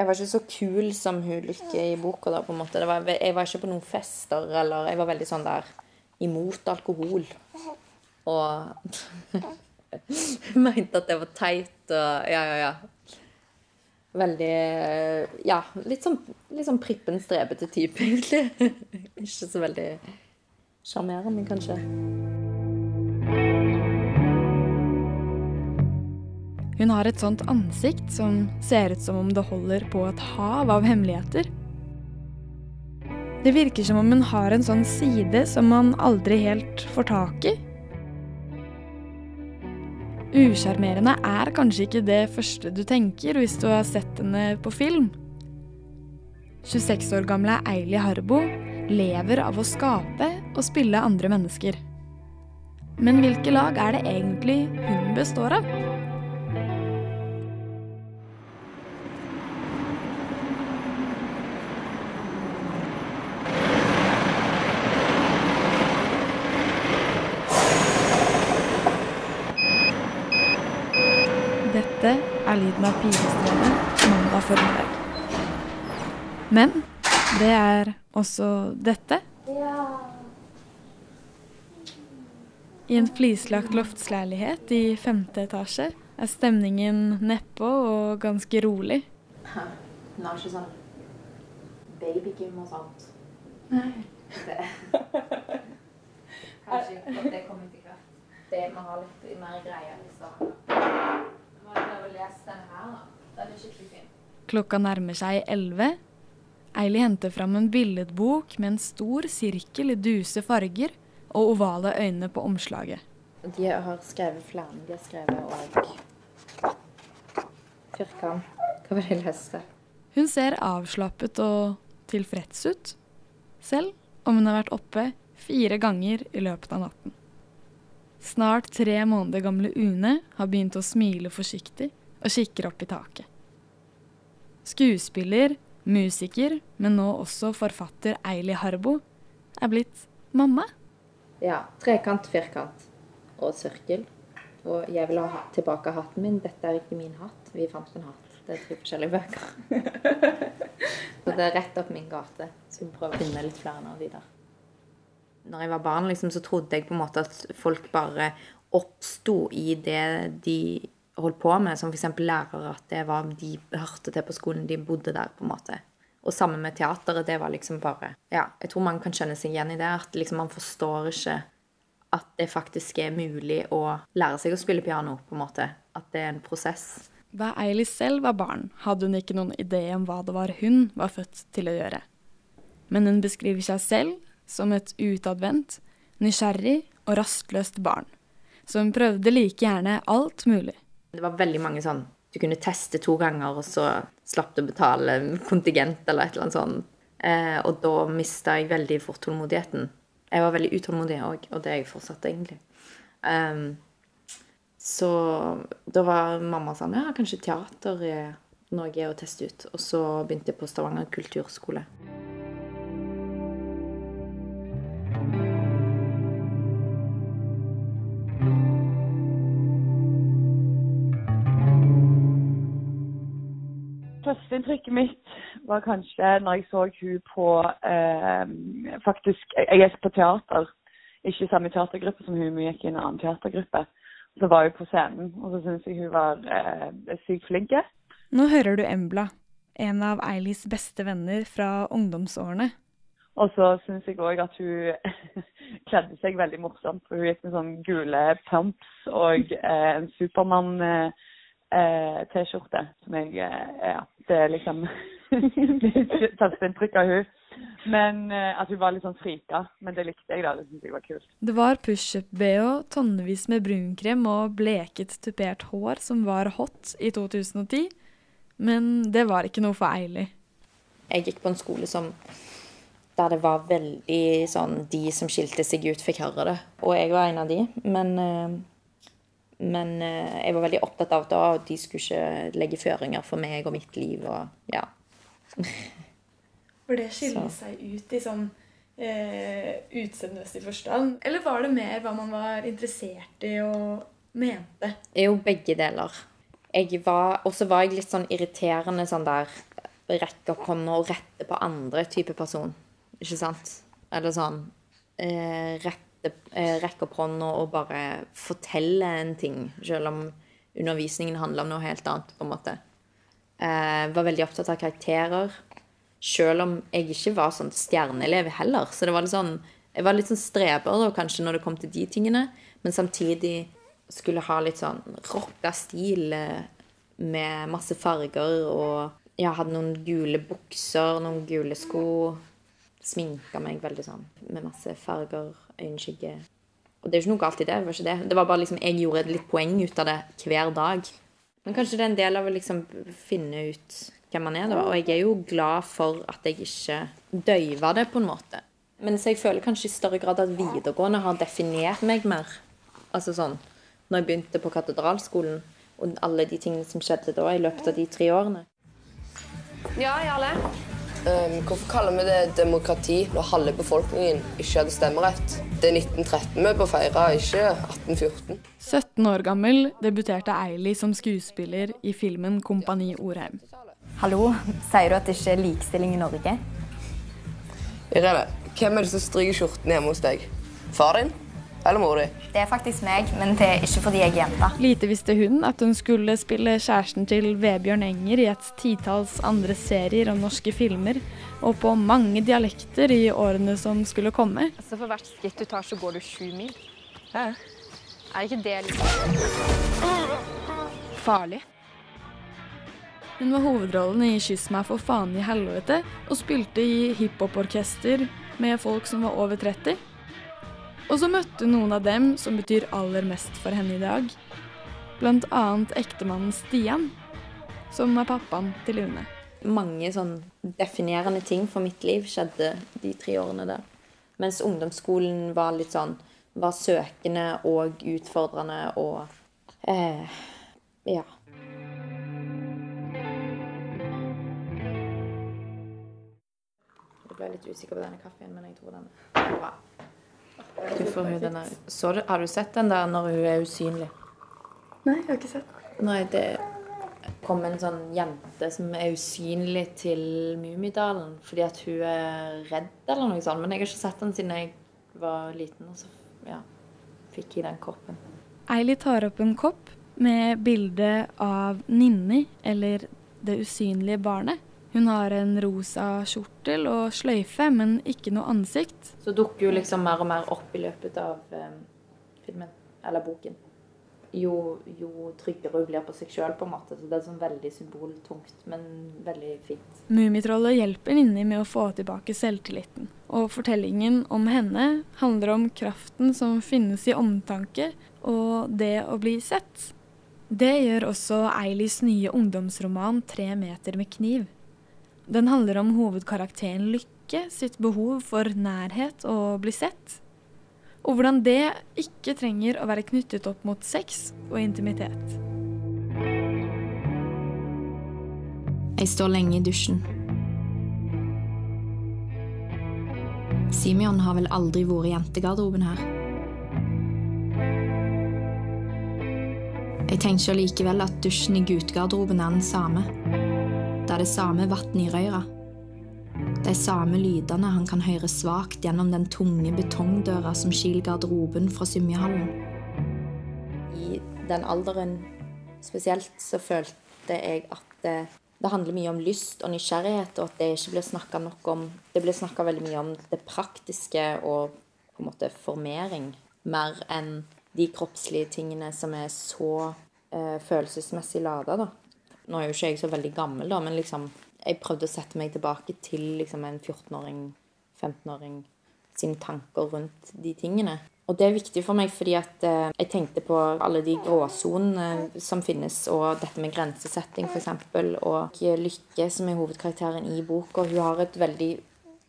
Jeg var ikke så kul som hun Lykke i boka. da, på en måte. Var, jeg var ikke på noen fester, eller Jeg var veldig sånn der imot alkohol. Og mente at det var teit og Ja, ja, ja. Veldig Ja, litt sånn, litt sånn prippen strebete type, egentlig. ikke så veldig sjarmerende, kanskje. Hun har et sånt ansikt som ser ut som om det holder på et hav av hemmeligheter. Det virker som om hun har en sånn side som man aldri helt får tak i. Usjarmerende er kanskje ikke det første du tenker hvis du har sett henne på film. 26 år gamle Eili Harbo lever av å skape og spille andre mennesker. Men hvilke lag er det egentlig hun består av? Lyden av pilestrevet mandag formiddag. Men det er også dette. I en flislagt loftsleilighet i femte etasje er stemningen nedpå og ganske rolig. Hun har ikke sånn babygym og sånt. Nei. Kanskje det kommer til hvert. Det må ha litt mer greier. Liksom. Den er skikkelig fin. Klokka nærmer seg elleve. Eili henter fram en billedbok med en stor sirkel i duse farger og ovale øyne på omslaget. De har skrevet flere. De har skrevet òg firkant. Hva var det jeg leste? Hun ser avslappet og tilfreds ut, selv om hun har vært oppe fire ganger i løpet av natten. Snart tre måneder gamle Une har begynt å smile forsiktig og kikker opp i taket. Skuespiller, musiker, men nå også forfatter Eili Harbo er blitt mamma. Ja. Trekant, firkant og sirkel. Og jeg vil ha tilbake hatten min. Dette er ikke min hatt. Vi fant en hatt. Det er tre forskjellige bøker. Så det er rett opp min gate. Så vi prøver å finne litt flere av de der. Når jeg var barn, liksom, så trodde jeg på en måte at folk bare oppsto i det de holdt på med, som f.eks. lærere, at det var de hørte til på skolen, de bodde der, på en måte. Og sammen med teateret, det var liksom bare Ja, jeg tror man kan kjenne seg igjen i det, at liksom man forstår ikke at det faktisk er mulig å lære seg å spille piano, på en måte. At det er en prosess. Da Eili selv var barn, hadde hun ikke noen idé om hva det var hun var født til å gjøre. Men hun beskriver seg selv som et utadvendt, nysgjerrig og rastløst barn, som prøvde like gjerne alt mulig. Det var veldig mange sånn Du kunne teste to ganger, og så slapp du å betale kontingent eller et eller annet sånt. Eh, og da mista jeg veldig fort tålmodigheten. Jeg var veldig utålmodig òg, og det er jeg fortsatt, egentlig. Um, så da var mamma sånn Ja, kanskje teater er noe å teste ut. Og så begynte jeg på Stavanger kulturskole. Var kanskje når jeg så hun på eh, Faktisk, jeg er på teater, ikke samme teatergruppe som hun, men gikk i en annen teatergruppe. Så var hun på scenen, og så syns jeg hun var eh, sykt flink. Nå hører du Embla, en av Eilis beste venner fra ungdomsårene. Og så syns jeg òg at hun kledde seg veldig morsomt. For hun gikk med sånn gule pumps og eh, en Supermann eh, eh. Som jeg eh, Ja, det er liksom mitt inntrykk av hun. Men eh, at hun var litt sånn frika. Men det likte jeg, da. Det syntes jeg var kult. Det var pushup-bh, tonnevis med brunkrem og bleket tupert hår som var hot i 2010. Men det var ikke noe for Eili. Jeg gikk på en skole som der det var veldig sånn De som skilte seg ut, fikk høre det. Og jeg var en av de. Men, eh, men eh, jeg var veldig opptatt av det at de skulle ikke legge føringer for meg og mitt liv. Og ja. For det skiller seg ut i sånn eh, utseendemessig forstand? Eller var det mer hva man var interessert i og mente? er jo begge deler. Jeg var, og så var jeg litt sånn irriterende sånn der rekke opp hånda og rette på andre type person. Ikke sant? Eller sånn eh, rette, eh, Rekke opp hånda og bare fortelle en ting, selv om undervisningen handler om noe helt annet, på en måte. Eh, var veldig opptatt av karakterer. Selv om jeg ikke var sånn stjerneelev heller. Så det var litt sånn, jeg var litt sånn streber da, kanskje når det kom til de tingene. Men samtidig skulle ha litt sånn rocka stil eh, med masse farger. Og jeg hadde noen gule bukser, noen gule sko. Sminka meg veldig sånn med masse farger, øyenskygge. Og det er jo ikke noe galt i det. Det var ikke det. Det var bare liksom, Jeg gjorde litt poeng ut av det hver dag. Men kanskje det er en del av å liksom finne ut hvem man er, da. Og jeg er jo glad for at jeg ikke døyva det, på en måte. Men så jeg føler kanskje i større grad at videregående har definert meg mer. Altså sånn Når jeg begynte på katedralskolen, og alle de tingene som skjedde da i løpet av de tre årene. Ja, Jarle? Um, hvorfor kaller vi det demokrati når halve befolkningen ikke hadde stemmerett? Det er 1913 vi bør feire, ikke 1814. 17 år gammel debuterte Eili som skuespiller i filmen 'Kompani Orheim'. Hallo, sier du at det ikke er likestilling i Norge? Irene, hvem er det som stryker skjorten hjemme hos deg? Far din eller mor di? Det er faktisk meg, men det er ikke fordi jeg er jente. Lite visste hun at hun skulle spille kjæresten til Vebjørn Enger i et titalls andre serier og norske filmer, og på mange dialekter i årene som skulle komme. Altså for hvert skritt du tar, så går du sju mil. Hæ? Er ikke det litt farlig? Hun var hovedrollen i 'Kyss meg for faen i helvete' og spilte i hiphoporkester med folk som var over 30. Og så møtte hun noen av dem som betyr aller mest for henne i dag. Blant annet ektemannen Stian, som er pappaen til Une. Mange sånn definerende ting for mitt liv skjedde de tre årene der. Mens ungdomsskolen var litt sånn var søkende og utfordrende og eh, Ja. Jeg ble litt usikker på denne kaffen, men jeg tror den er bra. Du får hun denne. Så du, har du sett den der når hun er usynlig? Nei, jeg har ikke sett. den. Nei, det kom en sånn jente som er usynlig til Mummidalen fordi at hun er redd eller noe sånt. Men jeg har ikke sett den siden jeg var liten, og så ja, fikk jeg den koppen. Eili tar opp en kopp med bilde av Ninni, eller det usynlige barnet. Hun har en rosa kjortel og sløyfe, men ikke noe ansikt. Så dukker jo liksom mer og mer opp i løpet av eh, filmen, eller boken. Jo, jo tryggere hun blir på seg sjøl, på en måte. Så det er sånn veldig symboltungt, men veldig fint. Mummitrollet hjelper Ninni med å få tilbake selvtilliten. Og fortellingen om henne handler om kraften som finnes i omtanke og det å bli sett. Det gjør også Eilis nye ungdomsroman 'Tre meter med kniv'. Den handler om hovedkarakteren Lykke sitt behov for nærhet og bli sett. Og hvordan det ikke trenger å være knyttet opp mot sex og intimitet. Jeg står lenge i dusjen. Simeon har vel aldri vært i jentegarderoben her. Jeg tenker likevel at dusjen i guttegarderoben er den samme. Det samme vannet i røyra. De samme lydene han kan høre svakt gjennom den tunge betongdøra som skiller garderoben fra Symjehallen. I den alderen spesielt så følte jeg at det, det handler mye om lyst og nysgjerrighet, og at det ikke blir snakka nok om Det blir snakka veldig mye om det praktiske og på en måte formering, mer enn de kroppslige tingene som er så eh, følelsesmessig lada, da. Nå er jo ikke jeg så veldig gammel, da, men liksom jeg prøvde å sette meg tilbake til liksom en 14-åring, 15-åring sine tanker rundt de tingene. Og det er viktig for meg fordi at eh, jeg tenkte på alle de gråsonene som finnes, og dette med grensesetting f.eks. Og Lykke, som er hovedkarakteren i boka, hun har et veldig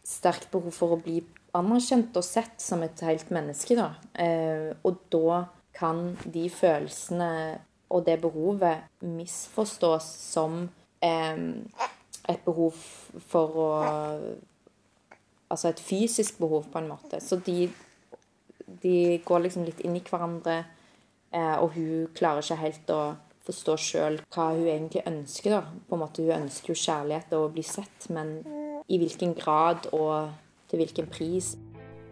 sterkt behov for å bli anerkjent og sett som et helt menneske. da. Eh, og da kan de følelsene og det behovet misforstås som eh, et behov for å Altså et fysisk behov, på en måte. Så de, de går liksom litt inn i hverandre, eh, og hun klarer ikke helt å forstå sjøl hva hun egentlig ønsker. da. På en måte Hun ønsker jo kjærlighet og å bli sett, men i hvilken grad og til hvilken pris.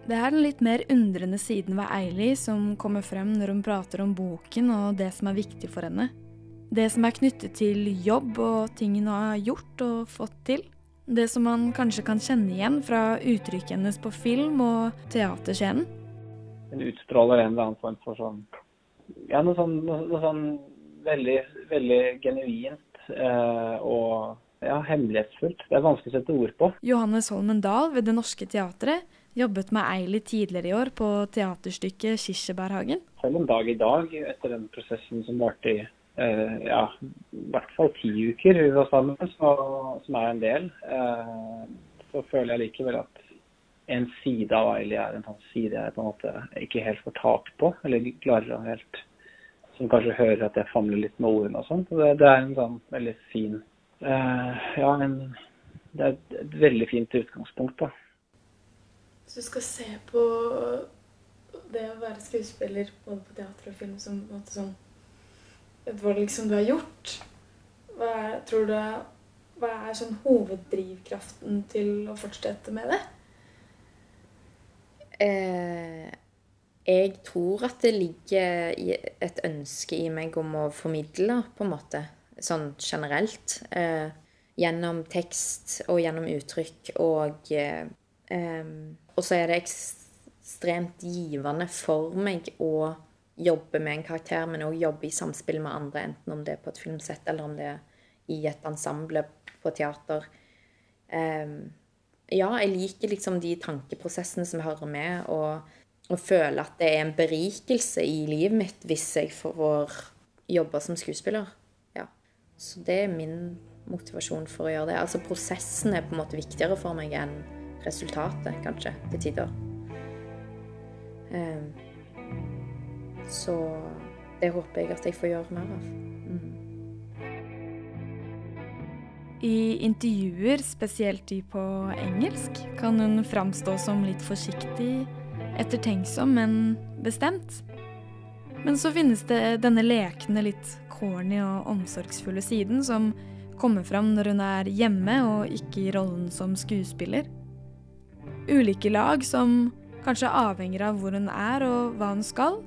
Det er den litt mer undrende siden ved Eili som kommer frem når hun prater om boken og det som er viktig for henne. Det som er knyttet til jobb og ting hun har gjort og fått til. Det som man kanskje kan kjenne igjen fra uttrykket hennes på film og teaterscenen. Hun utstråler en eller annen form for sånn Ja, noe sånn, noe, sånn veldig, veldig genuint eh, og ja, hemmelighetsfullt. Det er vanskelig å sette ord på. Johannes Holmen Dahl ved Det Norske Teatret jobbet med Eili tidligere i år på teaterstykket 'Kirsebærhagen'. Selv en dag i dag, etter den prosessen som varte i eh, ja, i hvert fall ti uker vi var sammen, så, som er en del, eh, så føler jeg likevel at en side av Eili er en side jeg på en måte ikke helt får tak på, eller klarer å helt Som kanskje hører at jeg famler litt med ordene og sånn. Det, det er en sånn veldig fin eh, Ja, en, det er et veldig fint utgangspunkt, da. Du skal se på det å være skuespiller både på teater og film som måte sånn et valg som du har gjort, hva er, tror du hva er sånn hoveddrivkraften til å fortsette med det? Eh, jeg tror at det ligger et ønske i meg om å formidle, på en måte. Sånn generelt. Eh, gjennom tekst og gjennom uttrykk. Og, eh, og så er det ekstremt givende for meg å jobbe med en karakter, men òg jobbe i samspill med andre, enten om det er på et filmsett eller om det er i et ensemble på teater. Um, ja, jeg liker liksom de tankeprosessene som hører med, og, og føler at det er en berikelse i livet mitt hvis jeg får jobbe som skuespiller. Ja. Så det er min motivasjon for å gjøre det. Altså prosessen er på en måte viktigere for meg enn resultatet, kanskje, til tider. Um, så det håper jeg at jeg får gjøre mer av. Mm. I intervjuer, spesielt de på engelsk, kan hun framstå som litt forsiktig, ettertenksom, men bestemt. Men så finnes det denne lekne, litt corny og omsorgsfulle siden som kommer fram når hun er hjemme og ikke i rollen som skuespiller. Ulike lag som kanskje avhenger av hvor hun er og hva hun skal.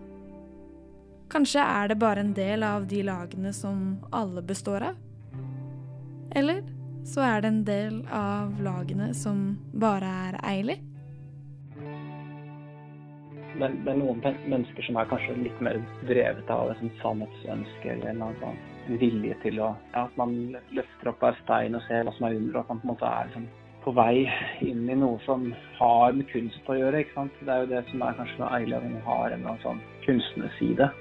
Kanskje er det bare en del av de lagene som alle består av. Eller så er det en del av lagene som bare er Eili. Men det er noen mennesker som er kanskje litt mer drevet av et sannhetsønske eller en sånn vilje til å ja, At man løfter opp hver stein og ser hva som er under, og at man på en måte er liksom, på vei inn i noe som har med kunst å gjøre. ikke sant? Det er jo det som er kanskje med eilig at hun har en eller annen sånn kunstnerside.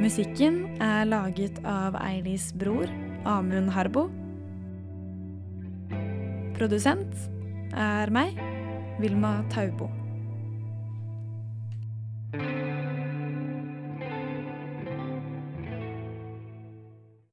Musikken er laget av Eilis bror, Amund Harbo. Produsent er meg, Vilma Taubo.